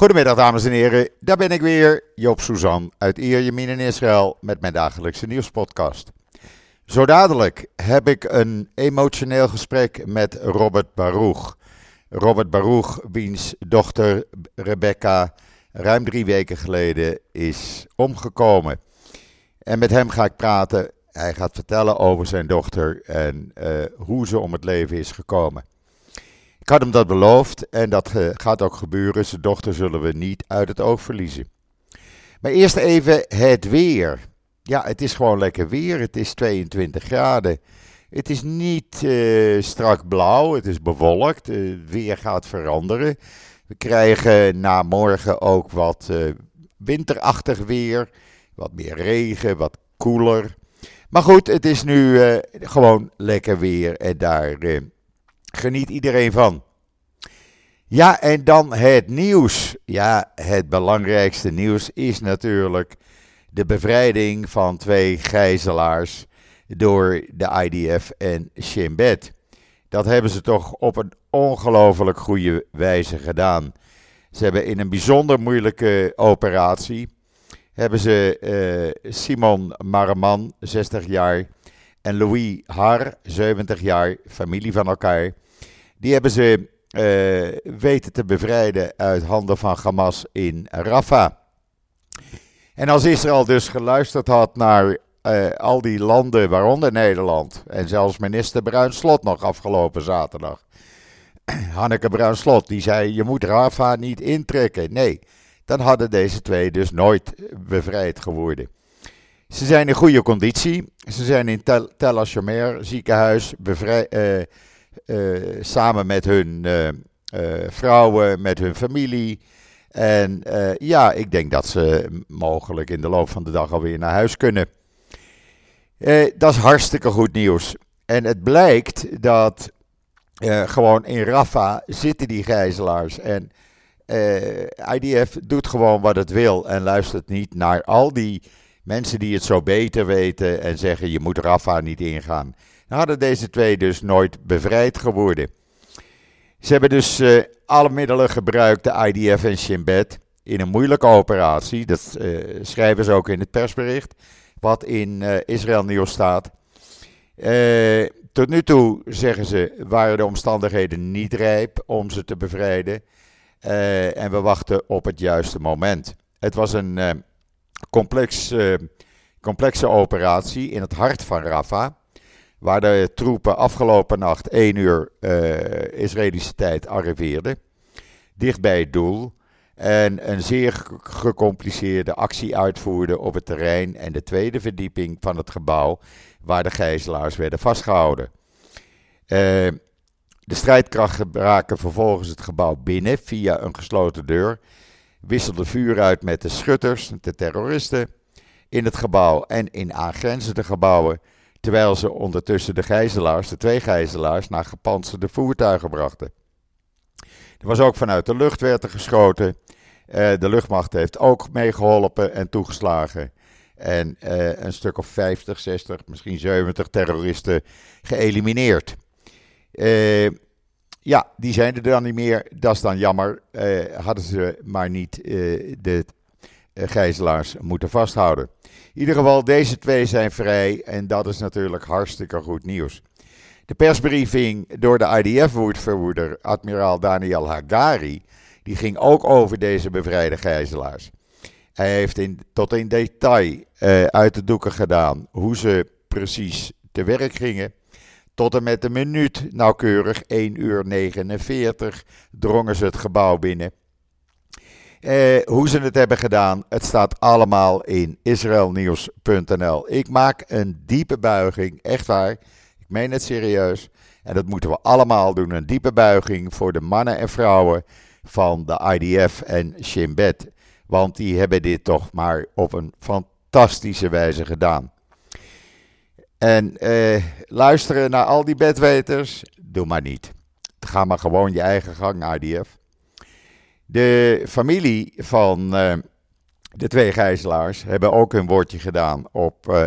Goedemiddag dames en heren, daar ben ik weer, Joop Suzan uit Ierjemien in Israël met mijn dagelijkse nieuwspodcast. Zo dadelijk heb ik een emotioneel gesprek met Robert Baruch. Robert Baruch, wiens dochter Rebecca ruim drie weken geleden is omgekomen. En met hem ga ik praten. Hij gaat vertellen over zijn dochter en uh, hoe ze om het leven is gekomen. Ik had hem dat beloofd en dat uh, gaat ook gebeuren. Zijn dochter zullen we niet uit het oog verliezen. Maar eerst even het weer. Ja, het is gewoon lekker weer. Het is 22 graden. Het is niet uh, strak blauw, het is bewolkt. Het weer gaat veranderen. We krijgen na morgen ook wat winterachtig weer. Wat meer regen, wat koeler. Maar goed, het is nu gewoon lekker weer en daar geniet iedereen van. Ja, en dan het nieuws. Ja, het belangrijkste nieuws is natuurlijk de bevrijding van twee gijzelaars door de IDF en Shin Bet. Dat hebben ze toch op een ongelooflijk goede wijze gedaan. Ze hebben in een bijzonder moeilijke operatie hebben ze uh, Simon Maraman, 60 jaar, en Louis Har, 70 jaar, familie van elkaar. Die hebben ze uh, weten te bevrijden uit handen van Hamas in Rafah. En als Israël dus geluisterd had naar uh, al die landen, waaronder Nederland, en zelfs minister Bruinslot nog afgelopen zaterdag. Hanneke Bruinslot, die zei: Je moet Rafah niet intrekken. Nee, dan hadden deze twee dus nooit bevrijd geworden. Ze zijn in goede conditie. Ze zijn in Tel, Tel ziekenhuis bevrij, uh, uh, samen met hun vrouwen, met hun familie. En ja, ik denk dat ze mogelijk in de loop van de dag alweer naar huis kunnen. Eh, dat is hartstikke goed nieuws. En het blijkt dat eh, gewoon in Rafah zitten die gijzelaars. En eh, IDF doet gewoon wat het wil en luistert niet naar al die mensen die het zo beter weten en zeggen je moet Rafah niet ingaan. Hadden deze twee dus nooit bevrijd geworden. Ze hebben dus uh, alle middelen gebruikt, de IDF en Shin Bet, in een moeilijke operatie. Dat uh, schrijven ze ook in het persbericht wat in uh, Israël Nieuws staat. Tot nu toe, zeggen ze, waren de omstandigheden niet rijp om ze te bevrijden. En we wachten op het juiste moment. Het was een complex, complexe operatie in het hart van Rafah. Waar de troepen afgelopen nacht 1 uur Israëlische tijd arriveerden. Dicht bij het doel en een zeer gecompliceerde actie uitvoerde op het terrein en de tweede verdieping van het gebouw waar de gijzelaars werden vastgehouden. Uh, de strijdkrachten braken vervolgens het gebouw binnen via een gesloten deur, wisselden vuur uit met de schutters, de terroristen, in het gebouw en in aangrenzende gebouwen, terwijl ze ondertussen de gijzelaars, de twee gijzelaars, naar gepantserde voertuigen brachten. Er was ook vanuit de lucht werd er geschoten. Uh, de luchtmacht heeft ook meegeholpen en toegeslagen. En uh, een stuk of 50, 60, misschien 70 terroristen geëlimineerd. Uh, ja, die zijn er dan niet meer. Dat is dan jammer. hadden ze maar niet de gijzelaars moeten vasthouden. In ieder geval, deze twee zijn vrij. En dat is natuurlijk hartstikke goed nieuws. De persbriefing door de IDF-woordverwoerder, admiraal Daniel Hagari, die ging ook over deze bevrijde gijzelaars. Hij heeft in, tot in detail uh, uit de doeken gedaan hoe ze precies te werk gingen. Tot en met de minuut nauwkeurig 1 uur 49 drongen ze het gebouw binnen. Uh, hoe ze het hebben gedaan, het staat allemaal in israelnieuws.nl. Ik maak een diepe buiging, echt waar meen het serieus. En dat moeten we allemaal doen. Een diepe buiging voor de mannen en vrouwen van de IDF en Shin Bet. Want die hebben dit toch maar op een fantastische wijze gedaan. En eh, luisteren naar al die bedweters, doe maar niet. Ga maar gewoon je eigen gang, IDF. De familie van uh, de twee gijzelaars hebben ook een woordje gedaan op uh,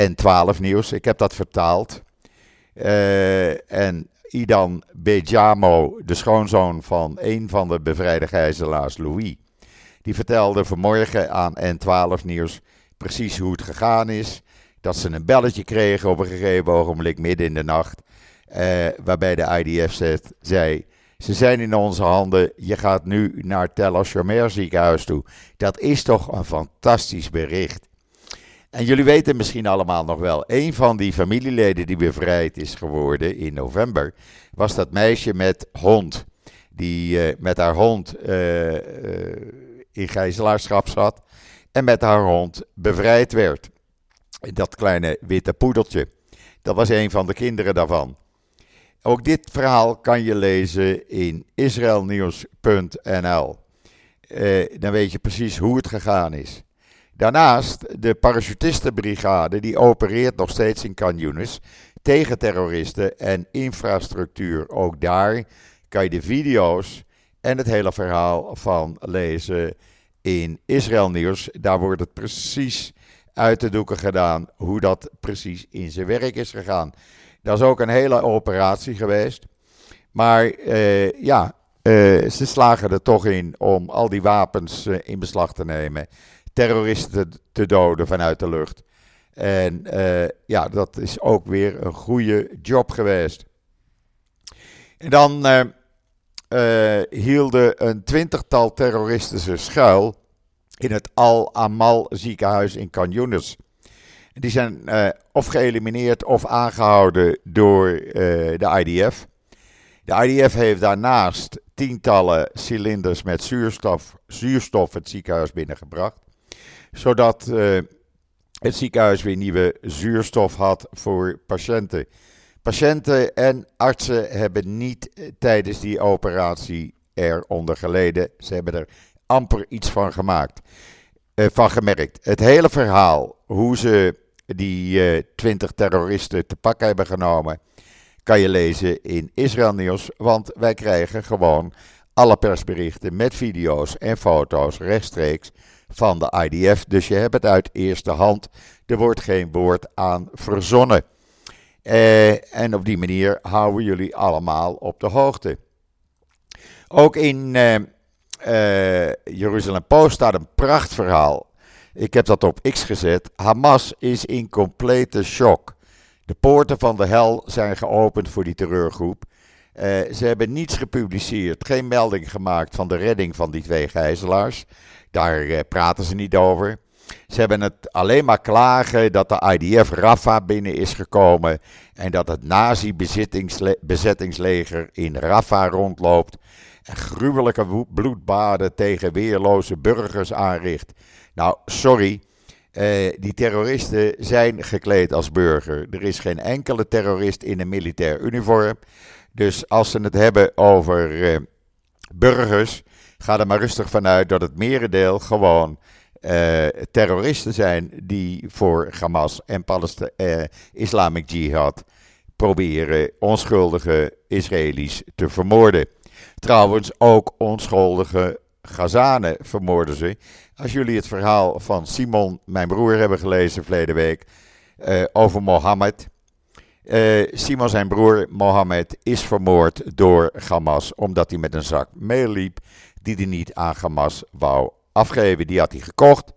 N12 Nieuws. Ik heb dat vertaald. Uh, en Idan Bejamo, de schoonzoon van een van de bevrijde gijzelaars, Louis, die vertelde vanmorgen aan N12 Nieuws precies hoe het gegaan is. Dat ze een belletje kregen op een gegeven ogenblik midden in de nacht. Eh, waarbij de IDF zei: Ze zijn in onze handen. Je gaat nu naar Tel Ashomer ziekenhuis toe. Dat is toch een fantastisch bericht. En jullie weten misschien allemaal nog wel, een van die familieleden die bevrijd is geworden in november, was dat meisje met hond. Die uh, met haar hond uh, in gijzelaarschap zat en met haar hond bevrijd werd. Dat kleine witte poedeltje. Dat was een van de kinderen daarvan. Ook dit verhaal kan je lezen in israelnieuws.nl. dan weet je precies hoe het gegaan is. Daarnaast de parachutistenbrigade, die opereert nog steeds in Canyonis tegen terroristen en infrastructuur. Ook daar kan je de video's en het hele verhaal van lezen in Israël Nieuws. Daar wordt het precies uit de doeken gedaan hoe dat precies in zijn werk is gegaan. Dat is ook een hele operatie geweest. Maar uh, ja, uh, ze slagen er toch in om al die wapens uh, in beslag te nemen terroristen te doden vanuit de lucht. En ja, dat is ook weer een goede job geweest. En dan hielden een twintigtal terroristen zich schuil in het Al-Amal ziekenhuis in Canyonis. Die zijn of geëlimineerd of aangehouden door de IDF. De IDF heeft daarnaast tientallen cilinders met zuurstof, zuurstof het ziekenhuis binnengebracht zodat uh, het ziekenhuis weer nieuwe zuurstof had voor patiënten. Patiënten en artsen hebben niet eh, tijdens die operatie eronder geleden. Ze hebben er amper iets van gemaakt, van gemerkt. Het hele verhaal, hoe ze die twintig terroristen te pakken hebben genomen, kan je lezen in Israël Nieuws. Want wij krijgen gewoon alle persberichten met video's en foto's rechtstreeks van de IDF. Dus je hebt het uit eerste hand. Er wordt geen woord aan verzonnen. Eh, en op die manier houden jullie allemaal op de hoogte. Ook in uh, uh, Jeruzalem Post staat een prachtverhaal. Ik heb dat op X gezet. Hamas is in complete shock. De poorten van de hel zijn geopend voor die terreurgroep. Uh, ze hebben niets gepubliceerd, geen melding gemaakt van de redding van die twee gijzelaars. Daar uh, praten ze niet over. Ze hebben het alleen maar klagen dat de IDF Rafah binnen is gekomen en dat het nazi-bezettingsleger in Rafah rondloopt en gruwelijke bloedbaden tegen weerloze burgers aanricht. Nou, sorry, uh, die terroristen zijn gekleed als burger. Er is geen enkele terrorist in een militair uniform. Dus als ze het hebben over uh, burgers, ga er maar rustig vanuit dat het merendeel gewoon uh, terroristen zijn die voor Hamas en Palestine, uh, Islamic Jihad proberen onschuldige Israëli's te vermoorden. Trouwens, ook onschuldige Gazanen vermoorden ze. Als jullie het verhaal van Simon, mijn broer, hebben gelezen verleden week uh, over Mohammed. Uh, Simon, zijn broer Mohammed, is vermoord door Hamas omdat hij met een zak meel liep die hij niet aan Hamas wou afgeven. Die had hij gekocht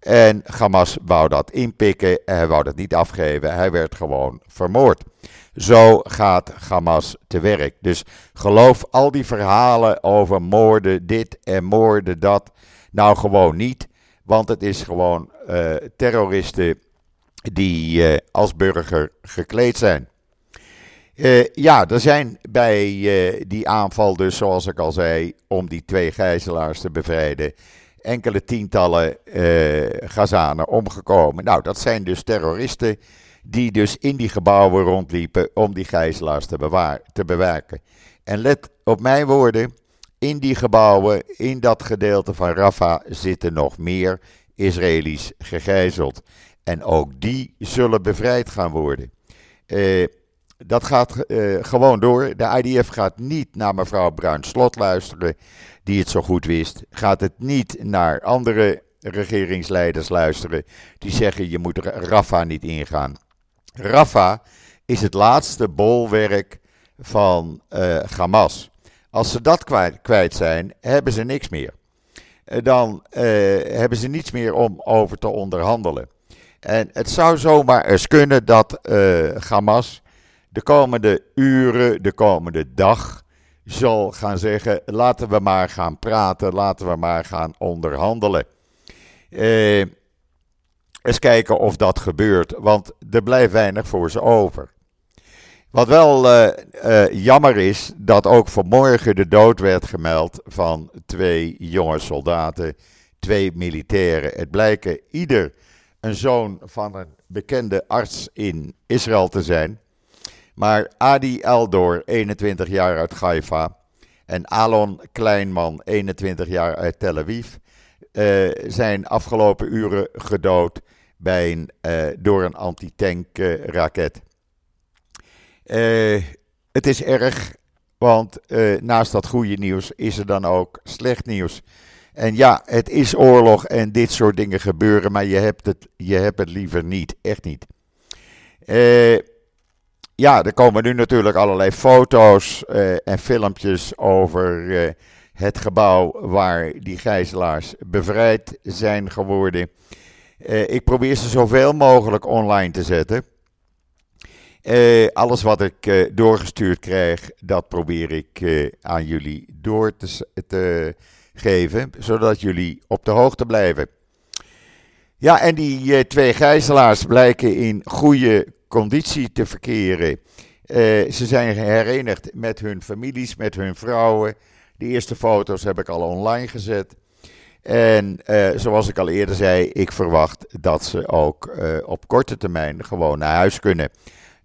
en Hamas wou dat inpikken en hij wou dat niet afgeven. Hij werd gewoon vermoord. Zo gaat Hamas te werk. Dus geloof al die verhalen over moorden dit en moorden dat nou gewoon niet. Want het is gewoon uh, terroristen die uh, als burger gekleed zijn. Uh, ja, er zijn bij die aanval dus, zoals ik al zei, om die twee gijzelaars te bevrijden, enkele tientallen Gazanen omgekomen. Nou, dat zijn dus terroristen die dus in die gebouwen rondliepen om die gijzelaars te, bewaar, te bewaken. En let op mijn woorden, in die gebouwen, in dat gedeelte van Rafah, zitten nog meer Israëli's gegijzeld. En ook die zullen bevrijd gaan worden. Uh, dat gaat uh, gewoon door. De IDF gaat niet naar mevrouw Bruin-Slot luisteren, die het zo goed wist. Gaat het niet naar andere regeringsleiders luisteren, die zeggen je moet Rafa niet ingaan. Rafa is het laatste bolwerk van uh, Hamas. Als ze dat kwijt, kwijt zijn, hebben ze niks meer. dan hebben ze niets meer om over te onderhandelen. En het zou zomaar eens kunnen dat Hamas de komende uren, de komende dag zal gaan zeggen: laten we maar gaan praten, laten we maar gaan onderhandelen. Eh, eens kijken of dat gebeurt, want er blijft weinig voor ze over. Wat wel uh, uh, jammer is, dat ook vanmorgen de dood werd gemeld van twee jonge soldaten, twee militairen. Het blijken ieder een zoon van een bekende arts in Israël te zijn. Maar Adi Eldor, 21 jaar uit Haifa, en Alon Kleinman, 21 jaar uit Tel Aviv, uh, zijn afgelopen uren gedood bij een, door een antitankraket. Uh, het is erg, want naast dat goede nieuws is er dan ook slecht nieuws. En ja, het is oorlog en dit soort dingen gebeuren, maar je hebt het, je hebt het liever niet, echt niet. Eh ja, er komen nu natuurlijk allerlei foto's en filmpjes over het gebouw waar die gijzelaars bevrijd zijn geworden. Ik probeer ze zoveel mogelijk online te zetten. Alles wat ik doorgestuurd krijg, dat probeer ik aan jullie door te, te, geven, zodat jullie op de hoogte blijven. Ja, en die twee gijzelaars blijken in goede conditie te verkeren. Ze zijn herenigd met hun families, met hun vrouwen. De eerste foto's heb ik al online gezet. En zoals ik al eerder zei, ik verwacht dat ze ook op korte termijn gewoon naar huis kunnen.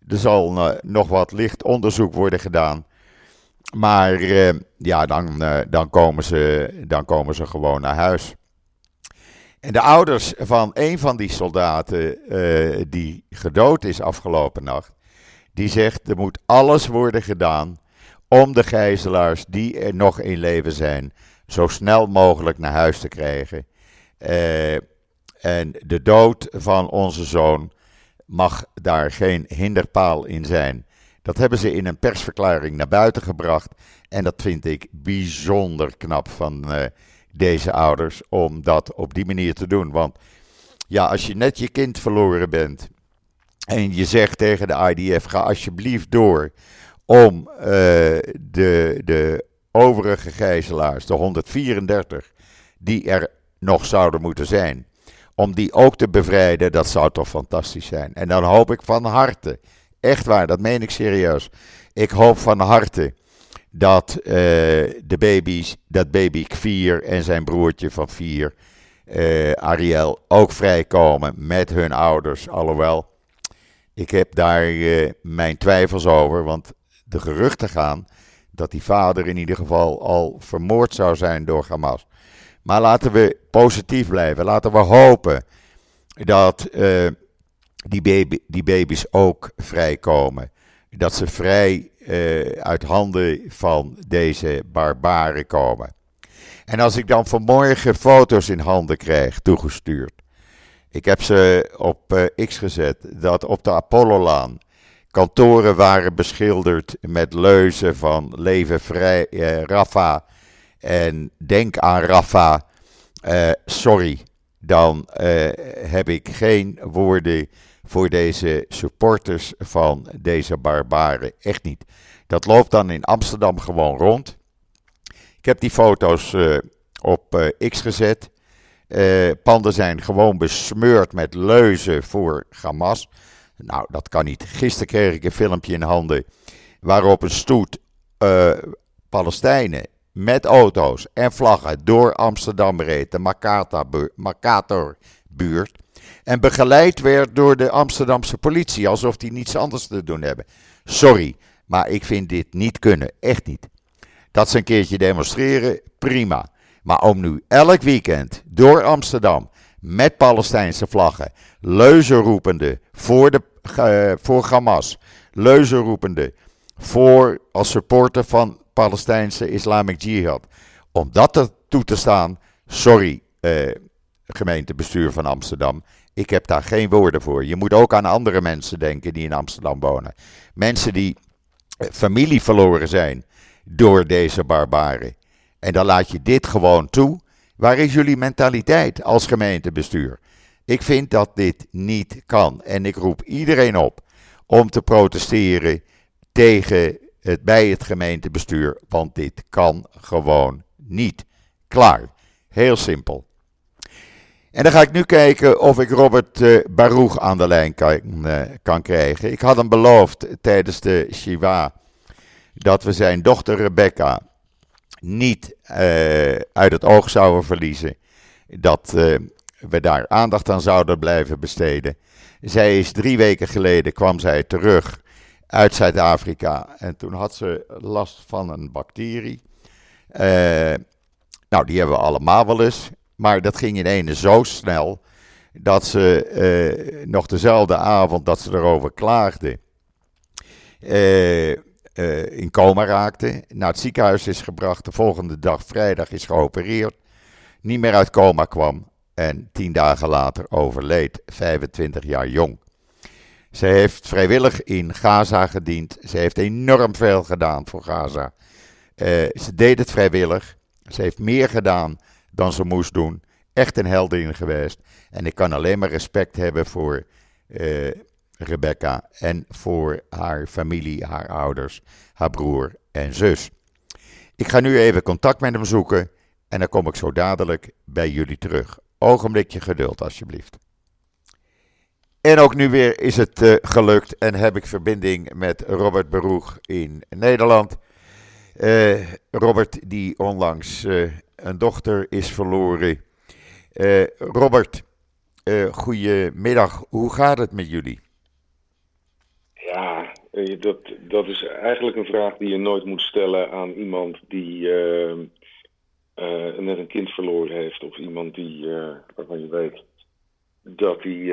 Er zal nog wat licht onderzoek worden gedaan. Maar ja, dan, dan, komen ze, dan komen ze gewoon naar huis. En de ouders van een van die soldaten die gedood is afgelopen nacht, die zegt er moet alles worden gedaan om de gijzelaars die er nog in leven zijn, zo snel mogelijk naar huis te krijgen. En de dood van onze zoon mag daar geen hinderpaal in zijn. Dat hebben ze in een persverklaring naar buiten gebracht. En dat vind ik bijzonder knap van uh, deze ouders om dat op die manier te doen. Want ja, als je net je kind verloren bent en je zegt tegen de IDF: ga alsjeblieft door om uh, de, de overige gijzelaars, de 134 die er nog zouden moeten zijn, om die ook te bevrijden, dat zou toch fantastisch zijn. En dan hoop ik van harte, echt waar, dat meen ik serieus. Ik hoop van harte dat uh, de baby's, dat baby Kvier en zijn broertje van vier, uh, Ariel, ook vrijkomen met hun ouders. Alhoewel, ik heb daar uh, mijn twijfels over, want de geruchten gaan dat die vader in ieder geval al vermoord zou zijn door Hamas. Maar laten we positief blijven. Laten we hopen dat die, baby, die baby's ook vrijkomen. Dat ze vrij uh, uit handen van deze barbaren komen. En als ik dan vanmorgen foto's in handen krijg toegestuurd. Ik heb ze op uh, X gezet dat op de Apollolaan kantoren waren beschilderd met leuzen van leven vrij Rafa en denk aan Rafa. sorry, dan heb ik geen woorden voor deze supporters van deze barbaren. Echt niet. Dat loopt dan in Amsterdam gewoon rond. Ik heb die foto's uh, op X gezet. Panden zijn gewoon besmeurd met leuzen voor Hamas. Nou, dat kan niet. Gisteren kreeg ik een filmpje in handen waarop een stoet met auto's en vlaggen door Amsterdam reed, de Makator-buurt. En begeleid werd door de Amsterdamse politie, alsof die niets anders te doen hebben. Sorry, maar ik vind dit niet kunnen. Echt niet. Dat ze een keertje demonstreren, prima. Maar om nu elk weekend door Amsterdam met Palestijnse vlaggen, leuzen roepende voor, de, uh, voor Hamas, leuzen roepende voor als supporter van Palestijnse Islamic Jihad. Om dat er toe te staan, sorry uh, gemeentebestuur van Amsterdam, ik heb daar geen woorden voor. Je moet ook aan andere mensen denken die in Amsterdam wonen. Mensen die familie verloren zijn door deze barbaren. En dan laat je dit gewoon toe. Waar is jullie mentaliteit als gemeentebestuur? Ik vind dat dit niet kan. En ik roep iedereen op om te protesteren tegen het, bij het gemeentebestuur. Want dit kan gewoon niet. Klaar. Heel simpel. En dan ga ik nu kijken of ik Robert uh, Baruch aan de lijn kan, uh, kan, krijgen. Ik had hem beloofd tijdens de Shiva dat we zijn dochter Rebecca niet uh, uit het oog zouden verliezen. Dat we daar aandacht aan zouden blijven besteden. Zij is drie weken geleden kwam zij terug uit Zuid-Afrika en toen had ze last van een bacterie. nou, die hebben we allemaal wel eens. Maar dat ging in ene zo snel dat ze uh, nog dezelfde avond dat ze erover klaagde, uh, in coma raakte. Naar het ziekenhuis is gebracht. De volgende dag, vrijdag, is geopereerd. Niet meer uit coma kwam. En tien dagen later overleed, 25 jaar jong. Ze heeft vrijwillig in Gaza gediend. Ze heeft enorm veel gedaan voor Gaza. ze deed het vrijwillig. Ze heeft meer gedaan dan ze moest doen. Echt een heldin geweest. En ik kan alleen maar respect hebben voor uh, Rebecca en voor haar familie, haar ouders, haar broer en zus. Ik ga nu even contact met hem zoeken en dan kom ik zo dadelijk bij jullie terug. Ogenblikje geduld alsjeblieft. En ook nu weer is het uh, gelukt en heb ik verbinding met Robert Beroeg in Nederland. Uh, Robert die onlangs een dochter is verloren. Robert, goedemiddag. Hoe gaat het met jullie? Ja, eh, dat, dat is eigenlijk een vraag die je nooit moet stellen aan iemand die net een kind verloren heeft. Of iemand die, waarvan je weet dat hij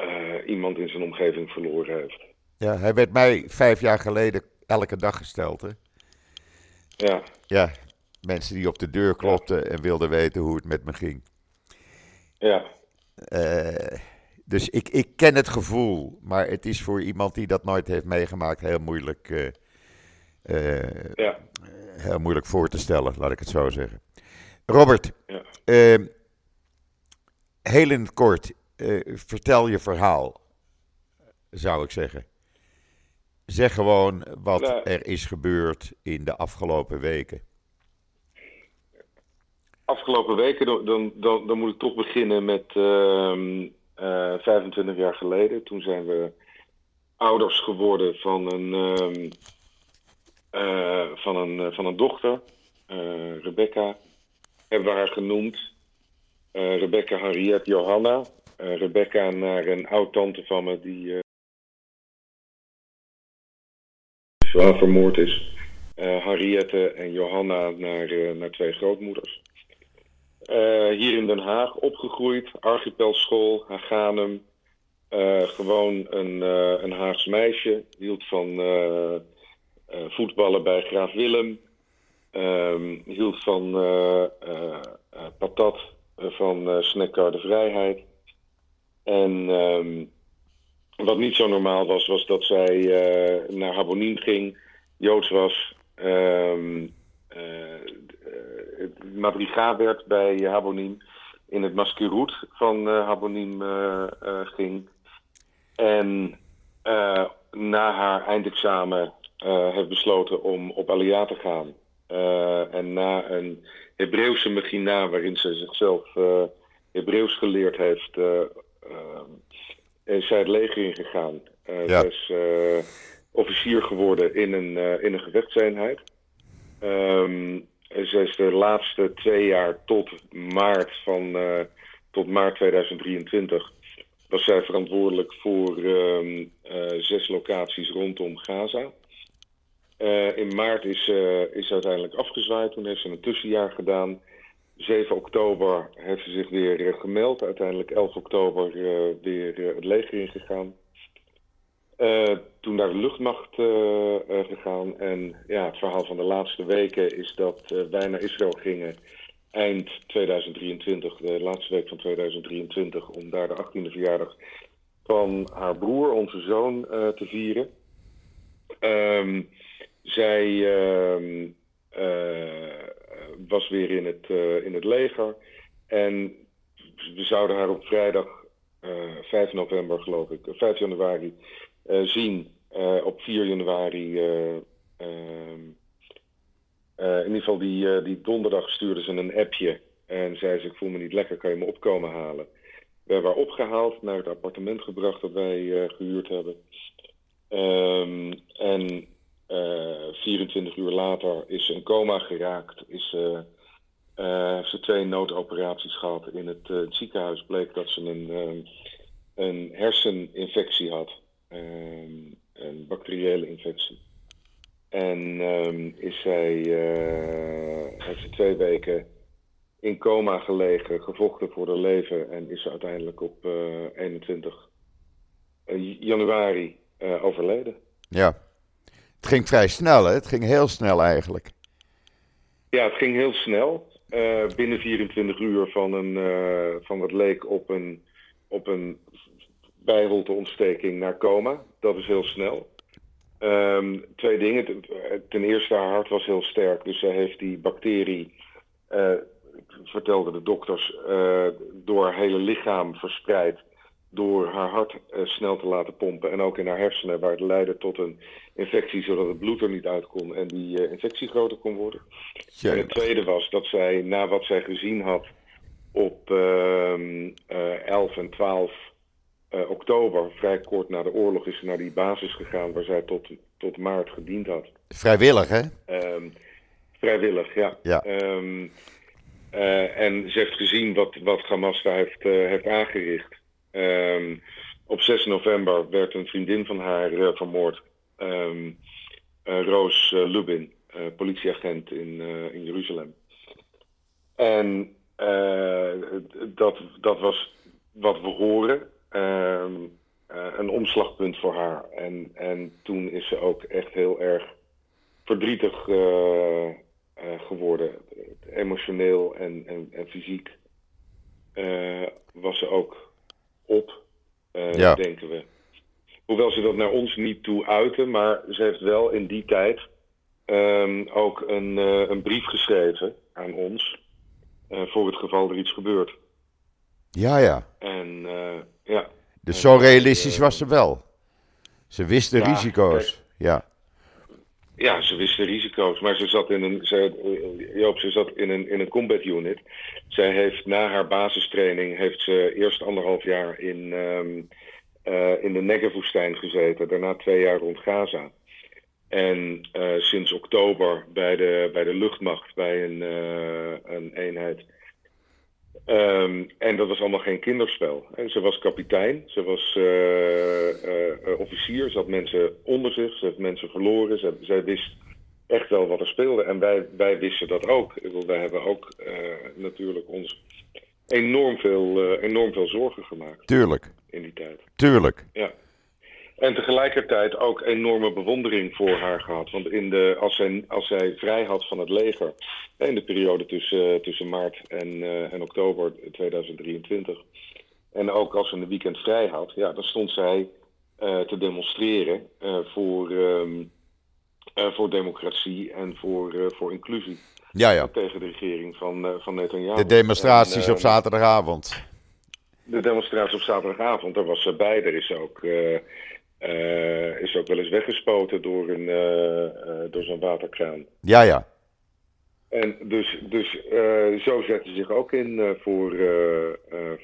ehm, iemand in zijn omgeving verloren heeft. Ja, hij werd mij vijf jaar geleden elke dag gesteld, hè? Ja. Ja, mensen die op de deur klopten en wilden weten hoe het met me ging. Ja. Uh, dus ik, ik ken het gevoel, maar het is voor iemand die dat nooit heeft meegemaakt heel moeilijk, uh, uh, ja. heel moeilijk voor te stellen, laat ik het zo zeggen. Robert, ja. Ehm, heel in het kort, vertel je verhaal, zou ik zeggen. Zeg gewoon wat nou. er is gebeurd in de afgelopen weken. Afgelopen weken, dan, dan, dan moet ik toch beginnen met uh, uh, 25 jaar geleden. Toen zijn we ouders geworden van een, uh, van een, van een dochter, eh, Rebecca. Hebben we haar genoemd. Eh, Rebecca Harriet Johanna. Rebecca naar een oud-tante van me die zwaar vermoord is. Uh, Harriette en Johanna naar, naar twee grootmoeders. Hier in Den Haag opgegroeid, archipelschool, Haganum. gewoon een, een Haags meisje, hield van voetballen bij Graaf Willem. Ehm, hield van patat van uh, de Vrijheid. En um, wat niet zo normaal was, was dat zij uh, naar Habonien ging, Joods was, um, uh, madriga werd bij Habonien, in het Maskeroet van uh, Habonien ging. En na haar eindexamen heeft besloten om op Alia te gaan. en na een Hebreeuwse magina, waarin ze zichzelf Hebreeuws geleerd heeft is zij het leger ingegaan. Uh, ja. Ze is uh, officier geworden in een, uh, in een gevechtseenheid. Um, ze is de laatste twee jaar tot maart, van, tot maart 2023 was zij verantwoordelijk voor um, zes locaties rondom Gaza. in maart is, is uiteindelijk afgezwaaid. Toen heeft ze een tussenjaar gedaan. 7 oktober heeft ze zich weer uh, gemeld. Uiteindelijk 11 oktober uh, weer uh, het leger ingegaan. toen naar de luchtmacht gegaan. En ja, het verhaal van de laatste weken is dat wij naar Israël gingen eind 2023, de laatste week van 2023, om daar de 18e verjaardag van haar broer, onze zoon, te vieren. Ehm, zij ehm, was weer in het, in het leger. En we zouden haar op vrijdag 5 november, geloof ik, 5 januari zien. op 4 januari ehm, in ieder geval die, die donderdag stuurde ze een appje en zei ze, ik voel me niet lekker, kan je me opkomen halen? We hebben haar opgehaald, naar het appartement gebracht dat wij gehuurd hebben. Um, en eh, 24 uur later is ze in coma geraakt. Is, ze twee noodoperaties gehad. In het, het, ziekenhuis bleek dat ze een, een herseninfectie had. Um, een bacteriële infectie. En um, is zij, heeft ze twee weken in coma gelegen, gevochten voor haar leven en is ze uiteindelijk op 21 eh, eh, januari overleden. Ja, het ging vrij snel, hè? Het ging heel snel eigenlijk. Ja, het ging heel snel. Uh, binnen 24 uur van, een, uh, van wat leek op een, op een bijrolteontsteking naar coma. Dat is heel snel. Um, twee dingen. Ten eerste, haar hart was heel sterk. Dus zij heeft die bacterie uh, vertelden de dokters, door haar hele lichaam verspreid. Door haar hart uh, snel te laten pompen. En ook in haar hersenen, waar het leidde tot een infectie, zodat het bloed er niet uit kon en die uh, infectie groter kon worden. En het tweede was dat zij, na wat zij gezien had op 11 en 12 oktober, vrij kort na de oorlog, is ze naar die basis gegaan waar zij tot, tot maart gediend had. Vrijwillig, hè? Um, vrijwillig, ja. ja. Um, uh, en ze heeft gezien wat, wat Hamas daar heeft, uh, heeft aangericht. Um, op 6 november werd een vriendin van haar vermoord. Um, Roos Lubin, politieagent in, in Jeruzalem. En dat, dat was wat we horen. Um, een omslagpunt voor haar. En, en toen is ze ook echt heel erg verdrietig geworden. Emotioneel en, en, en fysiek was ze ook op, uh, ja. denken we. Hoewel ze dat naar ons niet toe uiten, maar ze heeft wel in die tijd um, ook een, een, brief geschreven aan ons. voor het geval er iets gebeurt. Ja, ja. En ja. Dus zo realistisch was ze wel. Ze wist de ja, risico's. Kijk, ja. Ja, ze wist de risico's, maar ze zat in een, ze, Joop, ze zat in een, in een combat unit. Zij heeft na haar basistraining heeft ze eerst anderhalf jaar in, um, uh, in de Negev-woestijn gezeten, daarna twee jaar rond Gaza. En uh, sinds oktober bij de, bij de luchtmacht, bij een, een eenheid Um, en dat was allemaal geen kinderspel. En ze was kapitein, ze was uh, uh, officier, ze had mensen onder zich, ze had mensen verloren. Ze, zij wist echt wel wat er speelde. En wij, wij wisten dat ook. Wij hebben ook uh, natuurlijk ons enorm veel, enorm veel zorgen gemaakt. Tuurlijk. In die tijd. Tuurlijk. Ja. En tegelijkertijd ook enorme bewondering voor haar gehad. Want in de, als, zij, als zij vrij had van het leger, in de periode tussen, tussen maart en, uh, en oktober 2023. En ook als ze een weekend vrij had, ja, dan stond zij uh, te demonstreren uh, voor, um, voor democratie en voor, voor inclusie. Ja, ja. Tegen de regering van, van Netanyahu. De demonstraties en, op zaterdagavond. De demonstratie op zaterdagavond, daar was ze bij. Er is ook uh, is ook wel eens weggespoten door, een, uh, uh, door zo'n waterkraan. Ja, ja. En dus, dus zo zetten ze zich ook in voor,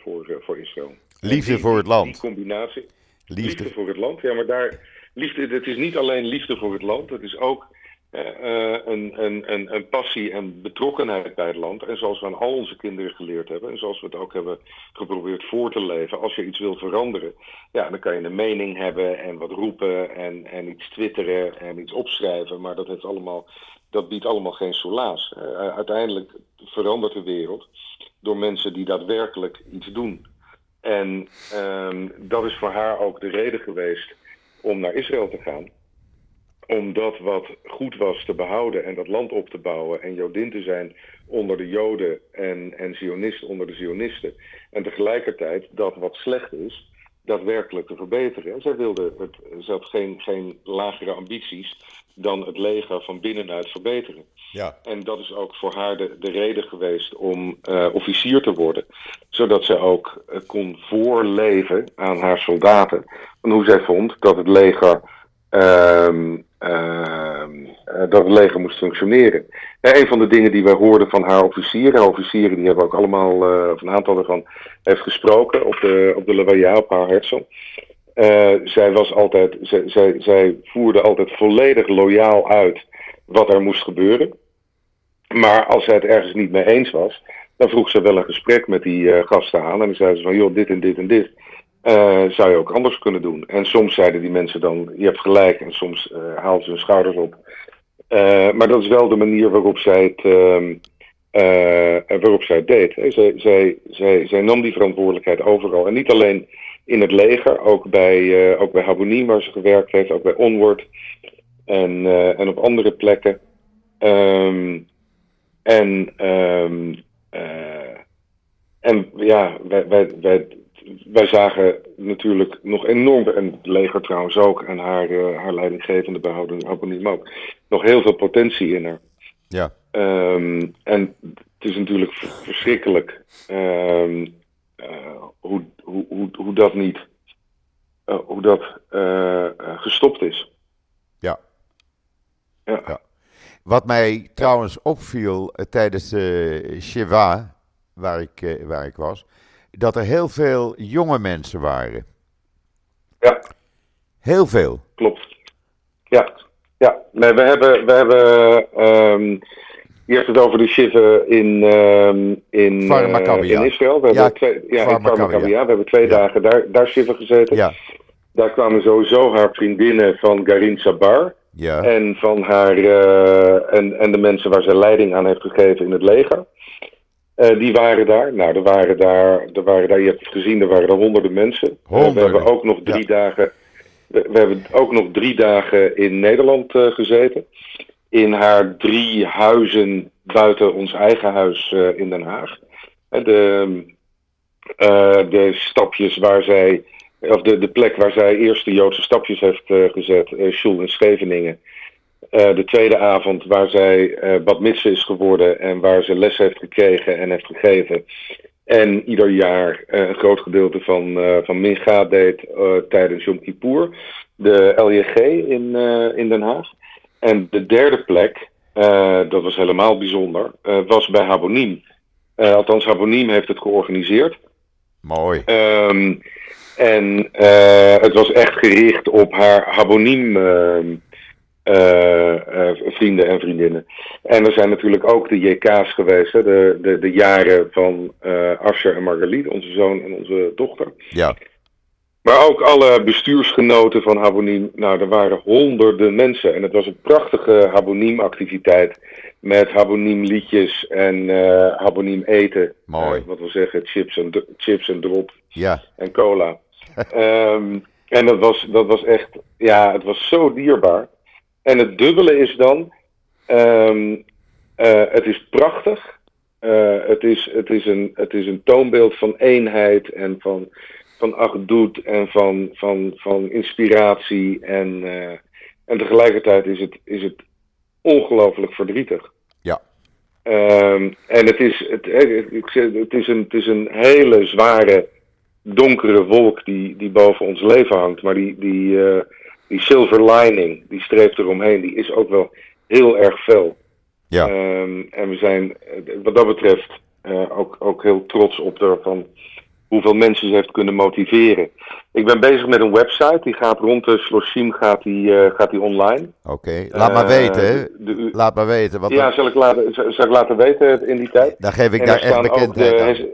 voor, voor Israël. Liefde die, voor het land. Die combinatie. Liefde. liefde. voor het land, ja, maar daar. Liefde, het is niet alleen liefde voor het land, het is ook uh, een, een, een, passie en betrokkenheid bij het land. En zoals we aan al onze kinderen geleerd hebben, en zoals we het ook hebben geprobeerd voor te leven, als je iets wil veranderen, ja, dan kan je een mening hebben en wat roepen en, en iets twitteren en iets opschrijven, maar dat, heeft allemaal, dat biedt allemaal geen solaas. Uh, uiteindelijk verandert de wereld door mensen die daadwerkelijk iets doen. En um, dat is voor haar ook de reden geweest om naar Israël te gaan om dat wat goed was te behouden en dat land op te bouwen en Jodin te zijn onder de Joden en, en Zionisten onder de Zionisten. En tegelijkertijd dat wat slecht is, daadwerkelijk te verbeteren. Zij wilde het, ze had geen, geen lagere ambities dan het leger van binnenuit verbeteren. Ja. En dat is ook voor haar de, de reden geweest om uh, officier te worden. Zodat ze ook uh, kon voorleven aan haar soldaten. Van hoe zij vond dat het leger, uh, dat het leger moest functioneren. En een van de dingen die wij hoorden van haar officieren, officieren die hebben ook allemaal, of een aantal ervan, heeft gesproken op de, op de op haar Herzog. Uh, zij, was altijd, zij, zij, zij voerde altijd volledig loyaal uit wat er moest gebeuren. Maar als zij het ergens niet mee eens was, dan vroeg ze wel een gesprek met die uh, gasten aan. En dan zeiden ze van, joh, dit en dit en dit. Uh, zou je ook anders kunnen doen. En soms zeiden die mensen dan, je hebt gelijk. En soms haalden ze hun schouders op. maar dat is wel de manier waarop zij het, ehm, waarop zij het deed. Zij, zij, zij, nam die verantwoordelijkheid overal. En niet alleen in het leger, ook bij, ook bij Habonim waar ze gewerkt heeft, ook bij Onward en, en op andere plekken. Um, en, uh, en ja, wij, wij, wij zagen natuurlijk nog enorm, en het leger trouwens ook, en haar, haar leidinggevende behouden Habonim ook, nog heel veel potentie in haar. Ja. Um, en het is natuurlijk verschrikkelijk hoe, hoe, hoe, hoe dat niet, uh, hoe dat gestopt is. Ja. ja. ja. Wat mij trouwens opviel tijdens de Shiva, waar ik, waar ik was, dat er heel veel jonge mensen waren. Ja. Heel veel. Klopt. Ja. Ja, nee, we hebben, we hebben um, je hebt het over de Shiva in, uh, in, uh, in Israël. We ja, hebben twee, ja. We hebben twee ja. dagen daar, daar Shiva gezeten. Ja. Daar kwamen sowieso haar vriendinnen van Garin Sabar. Ja. En van haar uh, en, en de mensen waar ze leiding aan heeft gegeven in het leger. Uh, die waren daar. Nou, er waren daar, er waren daar, je hebt het gezien, er waren er honderden mensen. Honderden. we hebben ook nog drie dagen. We, we, hebben ook nog drie dagen in Nederland gezeten in haar drie huizen buiten ons eigen huis in Den Haag. De, de stapjes waar zij, of de, de plek waar zij eerst de Joodse stapjes heeft gezet, Schul in Scheveningen. De tweede avond waar zij Bad Mitse is geworden en waar ze les heeft gekregen en heeft gegeven. En ieder jaar een groot gedeelte van, van Mincha deed tijdens Yom Kippur. De LJG in, in Den Haag. En de derde plek, dat was helemaal bijzonder, was bij Habonim. Althans, Habonim heeft het georganiseerd. Mooi. Um, en het was echt gericht op haar Habonim vrienden en vriendinnen. En er zijn natuurlijk ook de JK's geweest, hè, de, de, de jaren van Asher en Margaliet, onze zoon en onze dochter. Ja. Maar ook alle bestuursgenoten van Habonim. Nou, er waren honderden mensen. En het was een prachtige Habonim-activiteit. Met Habonim-liedjes en uh, Habonim eten. Mooi. Uh, wat wil zeggen, chips en, chips en drop. Ja. En cola. um, en dat was, dat was echt, ja, het was zo dierbaar. En het dubbele is dan, um, uh, het is prachtig. het, is, het, is een, het is een toonbeeld van eenheid en van van achdoet en van, van, van inspiratie. En, uh, en tegelijkertijd is het, is het ongelooflijk verdrietig. Ja. Um, en het is, het, ik zeg, het, is een, het is een hele zware, donkere wolk die, die boven ons leven hangt. Maar die, die, die silver lining, die streeft eromheen, die is ook wel heel erg fel. Ja. Um, en we zijn wat dat betreft uh, ook, ook heel trots op ervan hoeveel mensen ze heeft kunnen motiveren. Ik ben bezig met een website, die gaat rond de Sloshim gaat die, uh, gaat die online. Oké, okay. laat maar weten. De, laat maar weten. Want ja, zal, ik laten, zal ik laten weten in die tijd. Dan geef ik en daar echt bekendheid aan.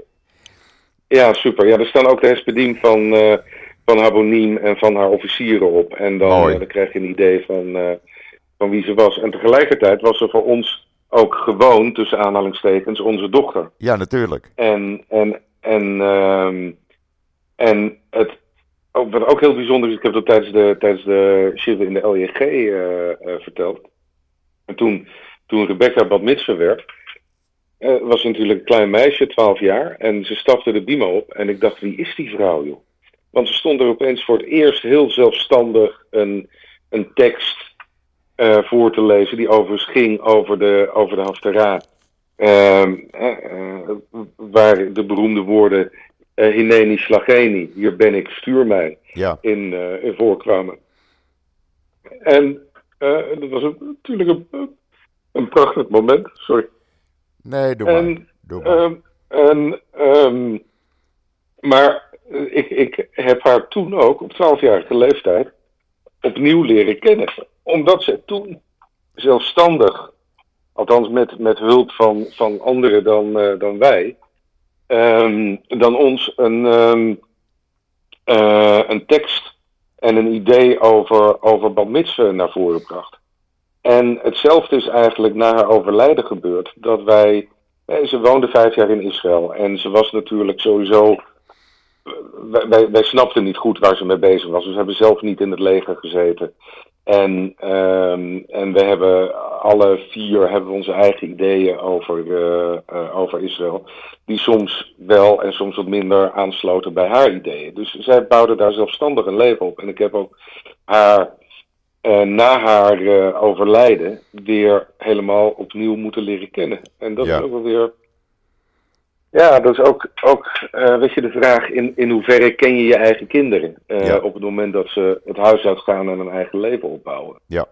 Ja, super. Ja, er staan ook de hespediem van, uh, van Habonim en van haar officieren op. En dan, dan krijg je een idee van, van wie ze was. En tegelijkertijd was ze voor ons ook gewoon, tussen aanhalingstekens, onze dochter. Ja, natuurlijk. En, en, en, um, en het, ook, wat ook heel bijzonder is, ik heb dat tijdens de, tijdens de shiva in de LJG uh, verteld. En toen, toen Rebecca Bad Mitzvah werd, was ze natuurlijk een klein meisje, 12 jaar. En ze stapte de bima op en ik dacht, wie is die vrouw, joh? Want ze stond er opeens voor het eerst heel zelfstandig een, een tekst uh, voor te lezen, die overigens ging over de, over de Haftara. Uh, waar de beroemde woorden uh, Hineni Slageni, hier ben ik, stuur mij, ja. in, in voorkwamen. En dat was een, natuurlijk een, een prachtig moment, sorry. Nee, doe maar. En, doe maar. Um, en, um, maar ik, ik heb haar toen ook, op 12-jarige leeftijd, opnieuw leren kennen. Omdat ze toen zelfstandig, althans met, met hulp van, van anderen dan, uh, dan wij, um, dan ons een, um, uh, een tekst en een idee over, over Bad naar voren bracht. En hetzelfde is eigenlijk na haar overlijden gebeurd. Dat wij. Ze woonde vijf jaar in Israël. En ze was natuurlijk sowieso. Wij, snapten niet goed waar ze mee bezig was. Dus we hebben zelf niet in het leger gezeten. En, um, en we hebben alle vier hebben onze eigen ideeën over, uh, uh, over Israël. Die soms wel en soms wat minder aansloten bij haar ideeën. Dus zij bouwde daar zelfstandig een leven op. En ik heb ook haar uh, na haar overlijden weer helemaal opnieuw moeten leren kennen. En dat Ja. is ook wel weer. Ja, dat is ook, ook uh, weet je, de vraag in, in hoeverre ken je je eigen kinderen uh, Ja. op het moment dat ze het huis uitgaan en een eigen leven opbouwen. Ja.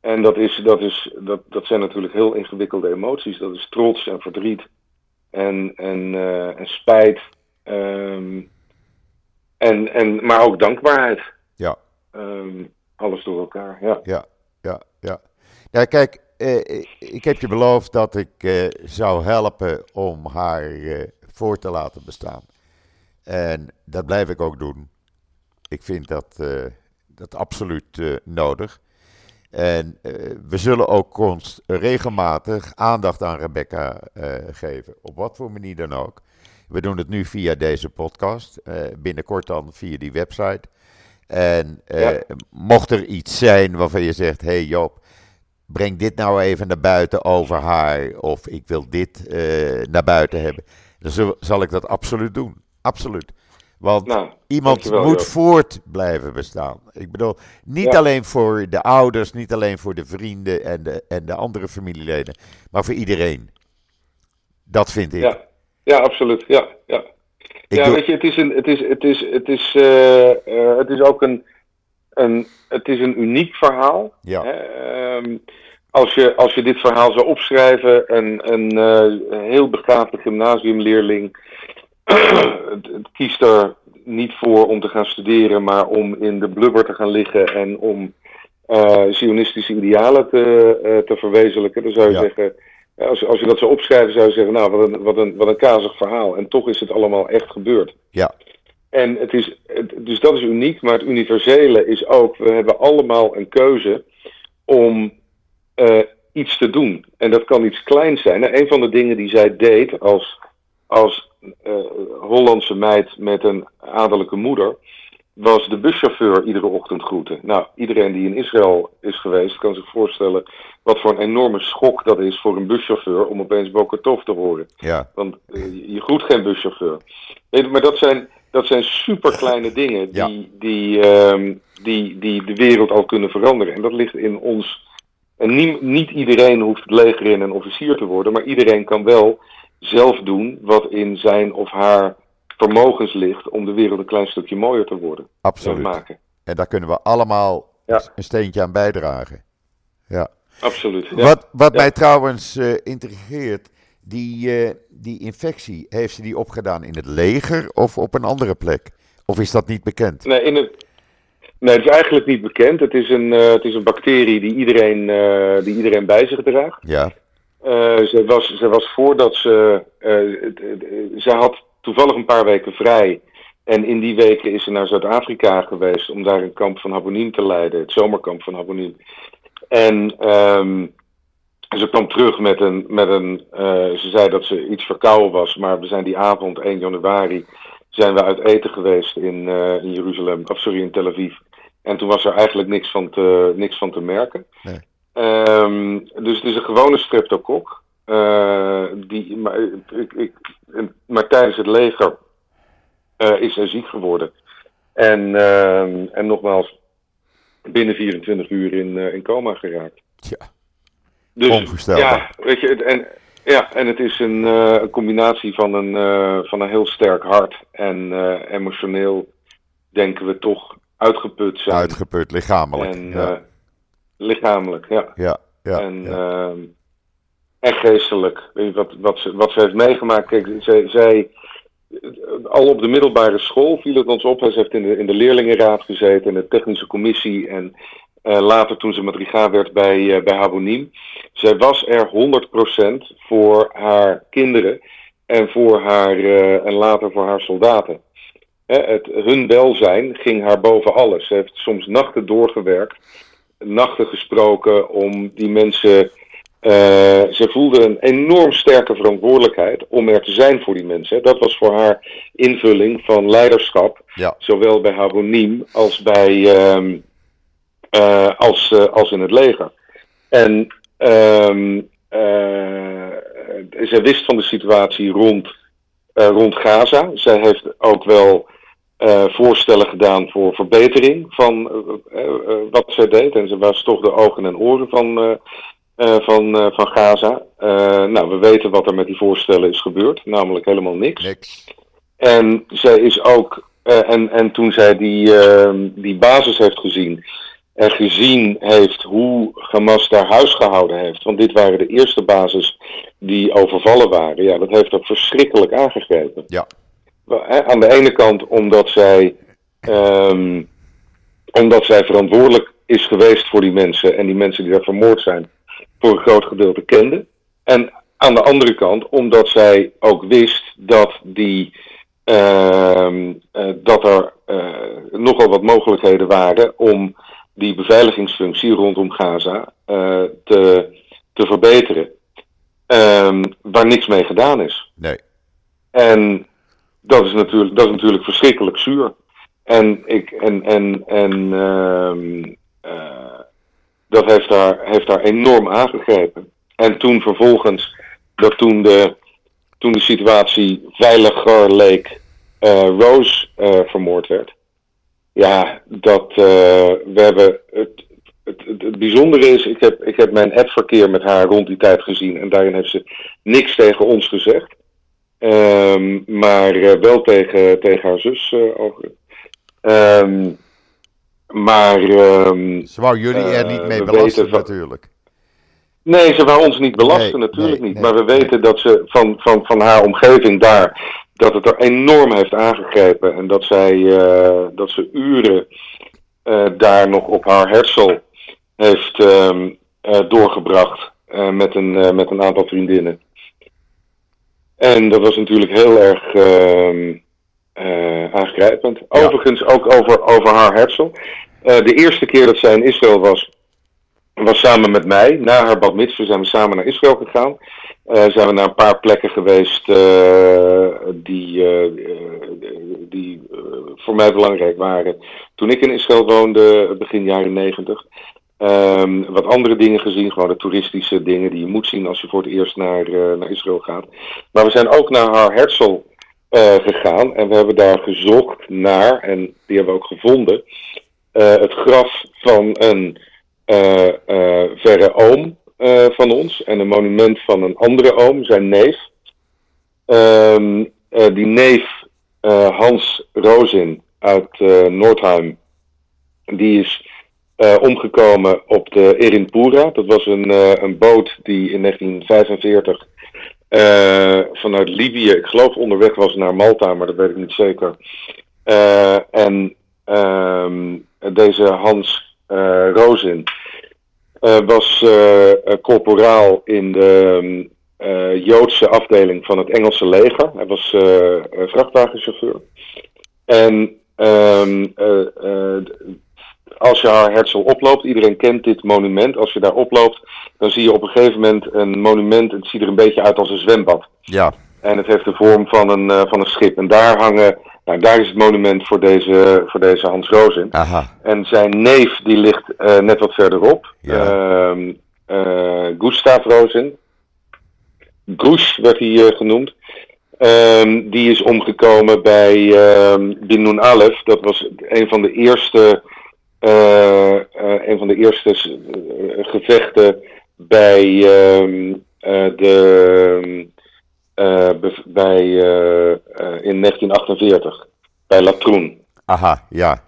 En dat, is, dat, is, dat, dat zijn natuurlijk heel ingewikkelde emoties. Dat is trots en verdriet en, en, uh, en spijt. Um, en, en, maar ook dankbaarheid. Ja. Um, alles door elkaar, ja. Ja, ja, ja. Ja, kijk, eh, ik heb je beloofd dat ik eh, zou helpen om haar eh, voor te laten bestaan. En dat blijf ik ook doen. Ik vind dat, eh, dat absoluut eh, nodig. En eh, we zullen ook regelmatig aandacht aan Rebecca eh, geven. Op wat voor manier dan ook. We doen het nu via deze podcast. eh, binnenkort dan via die website. En eh, Ja. mocht er iets zijn waarvan je zegt: hey Joop, breng dit nou even naar buiten over haar. Of ik wil dit eh, naar buiten hebben. Dan zal ik dat absoluut doen. Absoluut. Want Nou, iemand moet Joop. voort blijven bestaan. Ik bedoel, niet Ja. alleen voor de ouders, niet alleen voor de vrienden en de, en de andere familieleden, maar voor iedereen. Dat vind ik. Ja, ja absoluut. Ja, ja. ik ja doe- weet je, het is, een, het is, het is, het is, eh, eh, het is ook een, een, het is een uniek verhaal. ja, Hè? Ehm, als, je, als je dit verhaal zou opschrijven, een, een eh, heel begaafde gymnasiumleerling kiest er niet voor om te gaan studeren, maar om in de blubber te gaan liggen en om eh zionistische idealen te, eh, te verwezenlijken. Dan zou je Ja. zeggen, als, als je dat zou opschrijven, zou je zeggen, nou, wat een, wat een, wat een kazig verhaal. En toch is het allemaal echt gebeurd. ja, En het is, dus dat is uniek, maar het universele is ook, we hebben allemaal een keuze om eh, iets te doen. En dat kan iets kleins zijn. Nou, een van de dingen die zij deed als, als eh, Hollandse meid met een adellijke moeder, was de buschauffeur iedere ochtend groeten. Nou, iedereen die in Israël is geweest, kan zich voorstellen wat voor een enorme schok dat is voor een buschauffeur om opeens Bokatov te horen. ja, Want eh, je- groet geen buschauffeur. Nee, maar dat zijn, dat zijn super kleine dingen Ja. die, die, ehm, die, die de wereld al kunnen veranderen. En dat ligt in ons. En nie- niet iedereen hoeft het leger in en officier te worden, maar iedereen kan wel zelf doen wat in zijn of haar vermogens ligt om de wereld een klein stukje mooier te worden. Absoluut. maken. En daar kunnen we allemaal Ja. een steentje aan bijdragen. Ja. Absoluut. Ja. Wat, wat Ja. mij trouwens eh, intrigeert, die, eh, die infectie, heeft ze die opgedaan in het leger of op een andere plek? Of is dat niet bekend? Nee, in het, nee, het is eigenlijk niet bekend. Het is een, eh, het is een bacterie die iedereen, eh, die iedereen bij zich draagt. Ja, Eh, ze, was, ze was voordat ze. ze had toevallig een paar weken vrij. En in die weken is ze naar Zuid-Afrika geweest om daar een kamp van Habonim te leiden, het zomerkamp van Habonim. En ehm, ze kwam terug met een. Met een ze zei dat ze iets verkouden was, maar we zijn die avond, 1 januari, zijn we uit eten geweest in, eh, in Jeruzalem, of sorry, in Tel Aviv. En toen was er eigenlijk niks van te, niks van te merken. Nee. Ehm, dus het is een gewone streptokok. Eh, die, maar, ik, ik, maar tijdens het leger eh, is zij ziek geworden. En, ehm, en nogmaals, binnen 24 uur in, eh, in coma geraakt. Ja. Dus, Onvoorstelbaar. Ja, weet je, en, ja, en het is een, een combinatie van een, van een heel sterk hart en emotioneel denken we toch uitgeput zijn. Uitgeput, lichamelijk. en ja. eh, lichamelijk, ja. ja, ja, en, ja. ehm, en geestelijk. Weet je, wat, wat, ze, wat ze heeft meegemaakt. Kijk, zij, zij, al op de middelbare school viel het ons op. Ze heeft in de, in de leerlingenraad gezeten, in de technische commissie. En eh, later toen ze matriga werd bij, eh bij Habonim. Zij was er 100% voor haar kinderen en, voor haar, en later voor haar soldaten. Het, hun welzijn ging haar boven alles. Ze heeft soms nachten doorgewerkt, nachten gesproken om die mensen. eh, ze voelde een enorm sterke verantwoordelijkheid om er te zijn voor die mensen. Dat was voor haar invulling van leiderschap, Ja. zowel bij Habonim als, bij, ehm, eh, als, eh, als in het leger. En ehm eh, zij wist van de situatie rond, rond Gaza. Zij heeft ook wel eh, voorstellen gedaan voor verbetering van eh, eh, wat zij deed. En ze was toch de ogen en oren van, van, van Gaza. Nou, we weten wat er met die voorstellen is gebeurd, namelijk helemaal niks. Niks. En zij is ook, en, en toen zij die, ehm, die basis heeft gezien en gezien heeft hoe Hamas daar huis gehouden heeft, want dit waren de eerste bases die overvallen waren, ja, dat heeft ook verschrikkelijk aangegrepen. Ja. Hè, Aan de ene kant omdat zij, ehm, omdat zij verantwoordelijk is geweest voor die mensen en die mensen die daar vermoord zijn, voor een groot gedeelte kende. En aan de andere kant omdat zij ook wist dat die ehm, eh, dat er eh, nogal wat mogelijkheden waren om die beveiligingsfunctie rondom Gaza eh, te, te verbeteren. Ehm, waar niks mee gedaan is. Nee. En dat is natuurlijk, dat is natuurlijk verschrikkelijk zuur. En, ik, en, en, en ehm, eh, dat heeft daar, heeft daar enorm aangegrepen. En toen vervolgens, dat toen de, toen de situatie veiliger leek, eh, Rose eh, vermoord werd. Ja, dat we hebben. Het, het, het, het bijzondere is, ik heb, ik heb mijn appverkeer met haar rond die tijd gezien. En daarin heeft ze niks tegen ons gezegd. Ehm, maar eh, wel tegen, tegen haar zus uh, over. Maar. ehm, Ze wou jullie er niet eh, mee belasten van- natuurlijk. Nee, ze wou ons niet belasten, Nee, natuurlijk nee, niet. nee, maar we weten dat ze van, van, van haar omgeving daar, dat het er enorm heeft aangegrepen. En dat zij, dat ze uren daar nog op haar hersel heeft doorgebracht met, een, met een aantal vriendinnen. En dat was natuurlijk heel erg ehm, eh, aangrijpend. Ja. Overigens ook over, over haar hersel. Eh, de eerste keer dat zij in Israël was, was samen met mij. Na haar bad mitzvah zijn we samen naar Israël gegaan. Eh, zijn we naar een paar plekken geweest die, die voor mij belangrijk waren. Toen ik in Israël woonde, begin jaren negentig. Ehm, wat andere dingen gezien, gewoon de toeristische dingen die je moet zien als je voor het eerst naar, eh, naar Israël gaat. Maar we zijn ook naar haar Herzl eh, gegaan en we hebben daar gezocht naar, en die hebben we ook gevonden, eh, het graf van een verre oom van ons en een monument van een andere oom, zijn neef. Ehm, eh, die neef Hans Rosin uit Noordheim, die is eh, omgekomen op de Erinpura. Dat was een, eh, een boot die in 1945 eh, vanuit Libië, ik geloof onderweg was naar Malta, maar dat weet ik niet zeker. En ehm, deze Hans eh, was corporaal in de Joodse afdeling van het Engelse leger. Hij was vrachtwagenchauffeur. En ehm, eh, eh, als je haar Herzl oploopt, iedereen kent dit monument. Als je daar oploopt, dan zie je op een gegeven moment een monument. Het ziet er een beetje uit als een zwembad. Ja, En het heeft de vorm van een, eh, van een schip. En daar hangen, nou, daar is het monument voor deze, voor deze Hans Rosin. aha. En zijn neef, die ligt eh, net wat verderop. Ja. Ehm, eh, Gustav Rosin. Gush werd hij genoemd. Ehm, die is omgekomen bij um, Bin Nun Alef. Dat was een van de eerste, een van de eerste gevechten bij uh, de, bij, in 1948 bij Latroen. Aha, ja.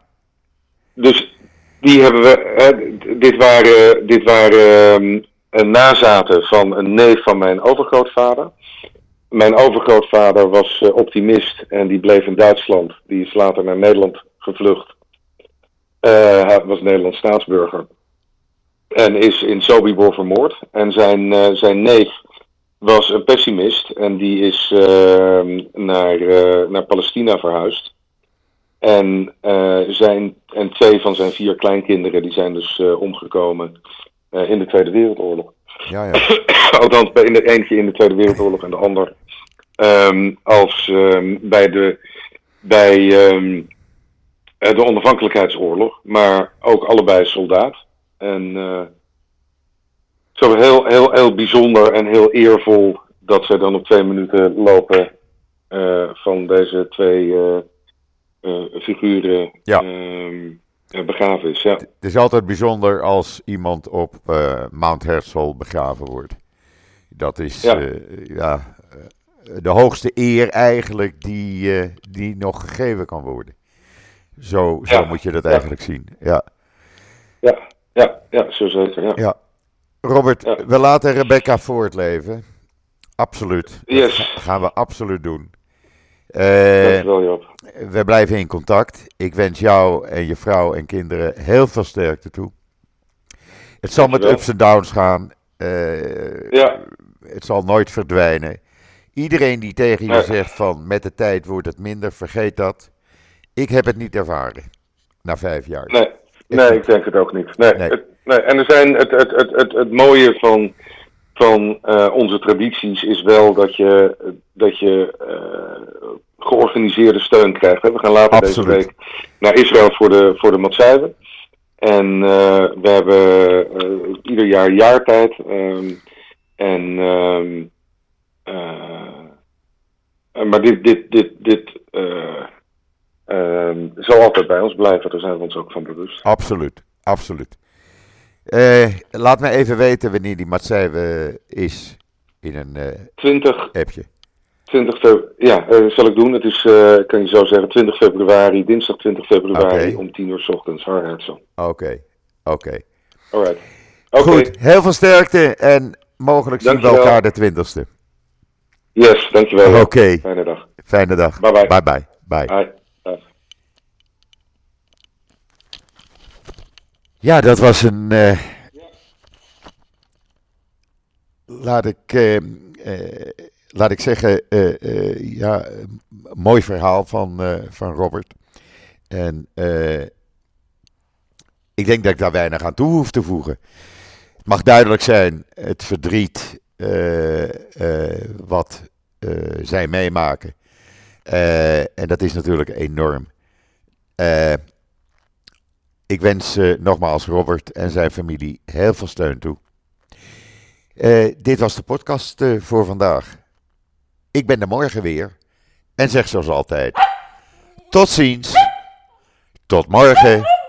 Dus die hebben we. dit waren, dit waren nazaten van een neef van mijn overgrootvader. Mijn overgrootvader was uh, optimist en die bleef in Duitsland. Die is later naar Nederland gevlucht. Uh, hij was Nederlands staatsburger. En is in Sobibor vermoord. En zijn, uh, zijn neef was een pessimist en die is naar, naar Palestina verhuisd. En, zijn, en twee van zijn vier kleinkinderen die zijn dus omgekomen in de Tweede Wereldoorlog. Ja, ja. Althans, bij de eentje in de Tweede Wereldoorlog en de ander um, als um, bij, de, bij um, de onafhankelijkheidsoorlog. Maar ook allebei soldaat. En zo heel, heel, heel bijzonder en heel eervol dat ze dan op twee minuten lopen uh, van deze twee figuren ja. begraven is. Ja. Het is altijd bijzonder als iemand op Mount Herzl begraven wordt. Dat is ja, ja de hoogste eer eigenlijk die, die nog gegeven kan worden. Zo, zo ja, moet je dat eigenlijk zien. Ja, ja, ja, ja zo zeker. Ja. ja. Robert, we laten Rebecca voortleven. Absoluut. Yes. Dat gaan we absoluut doen. Uh, Dankjewel, Job. We blijven in contact. Ik wens jou en je vrouw en kinderen heel veel sterkte toe. Het zal Dankjewel. met ups en downs gaan. Uh, ja. Het zal nooit verdwijnen. Iedereen die tegen je zegt van met de tijd wordt het minder, vergeet dat. Ik heb het niet ervaren. Na vijf jaar. Nee, nee ik denk het ook niet. Nee, Nee. Het, nee. En er zijn het, het, het, het, het mooie van, van eh, onze tradities is wel dat je, dat je eh, georganiseerde steun krijgt. Hè. We gaan later Absoluut. deze week naar Israël voor de, voor de Matzijden. En eh, we hebben ieder jaar jaartijd. ehm, en ehm, eh, maar dit, dit, dit, dit zal altijd bij ons blijven, daar zijn we ons ook van bewust. Absoluut, absoluut. Eh, laat me even weten wanneer die Matseiwe is in een eh, 20, appje. 20 fe- ja, eh, zal ik doen. Het is, eh, kan je zo zeggen, 20 februari, dinsdag 20 februari om 10 uur 's ochtends, Harherzog. Oké, oké. Alright. Oké, Goed, heel veel sterkte en mogelijk zien we elkaar de twintigste. yes, dankjewel. Oké, Fijne dag. fijne dag. Bye bye. Bye bye. bye. Hi. Dag. Ja, dat was een. eh, laat ik. eh, eh, laat ik zeggen. ja, mooi verhaal van, van Robert. En. ik denk dat ik daar weinig aan toe hoef te voegen. Het mag duidelijk zijn, het verdriet. wat zij meemaken. En dat is natuurlijk enorm. Eh. Ik wens eh, nogmaals Robert en zijn familie heel veel steun toe. Eh, dit was de podcast eh, voor vandaag. Ik ben er morgen weer en zeg zoals altijd: tot ziens, tot morgen.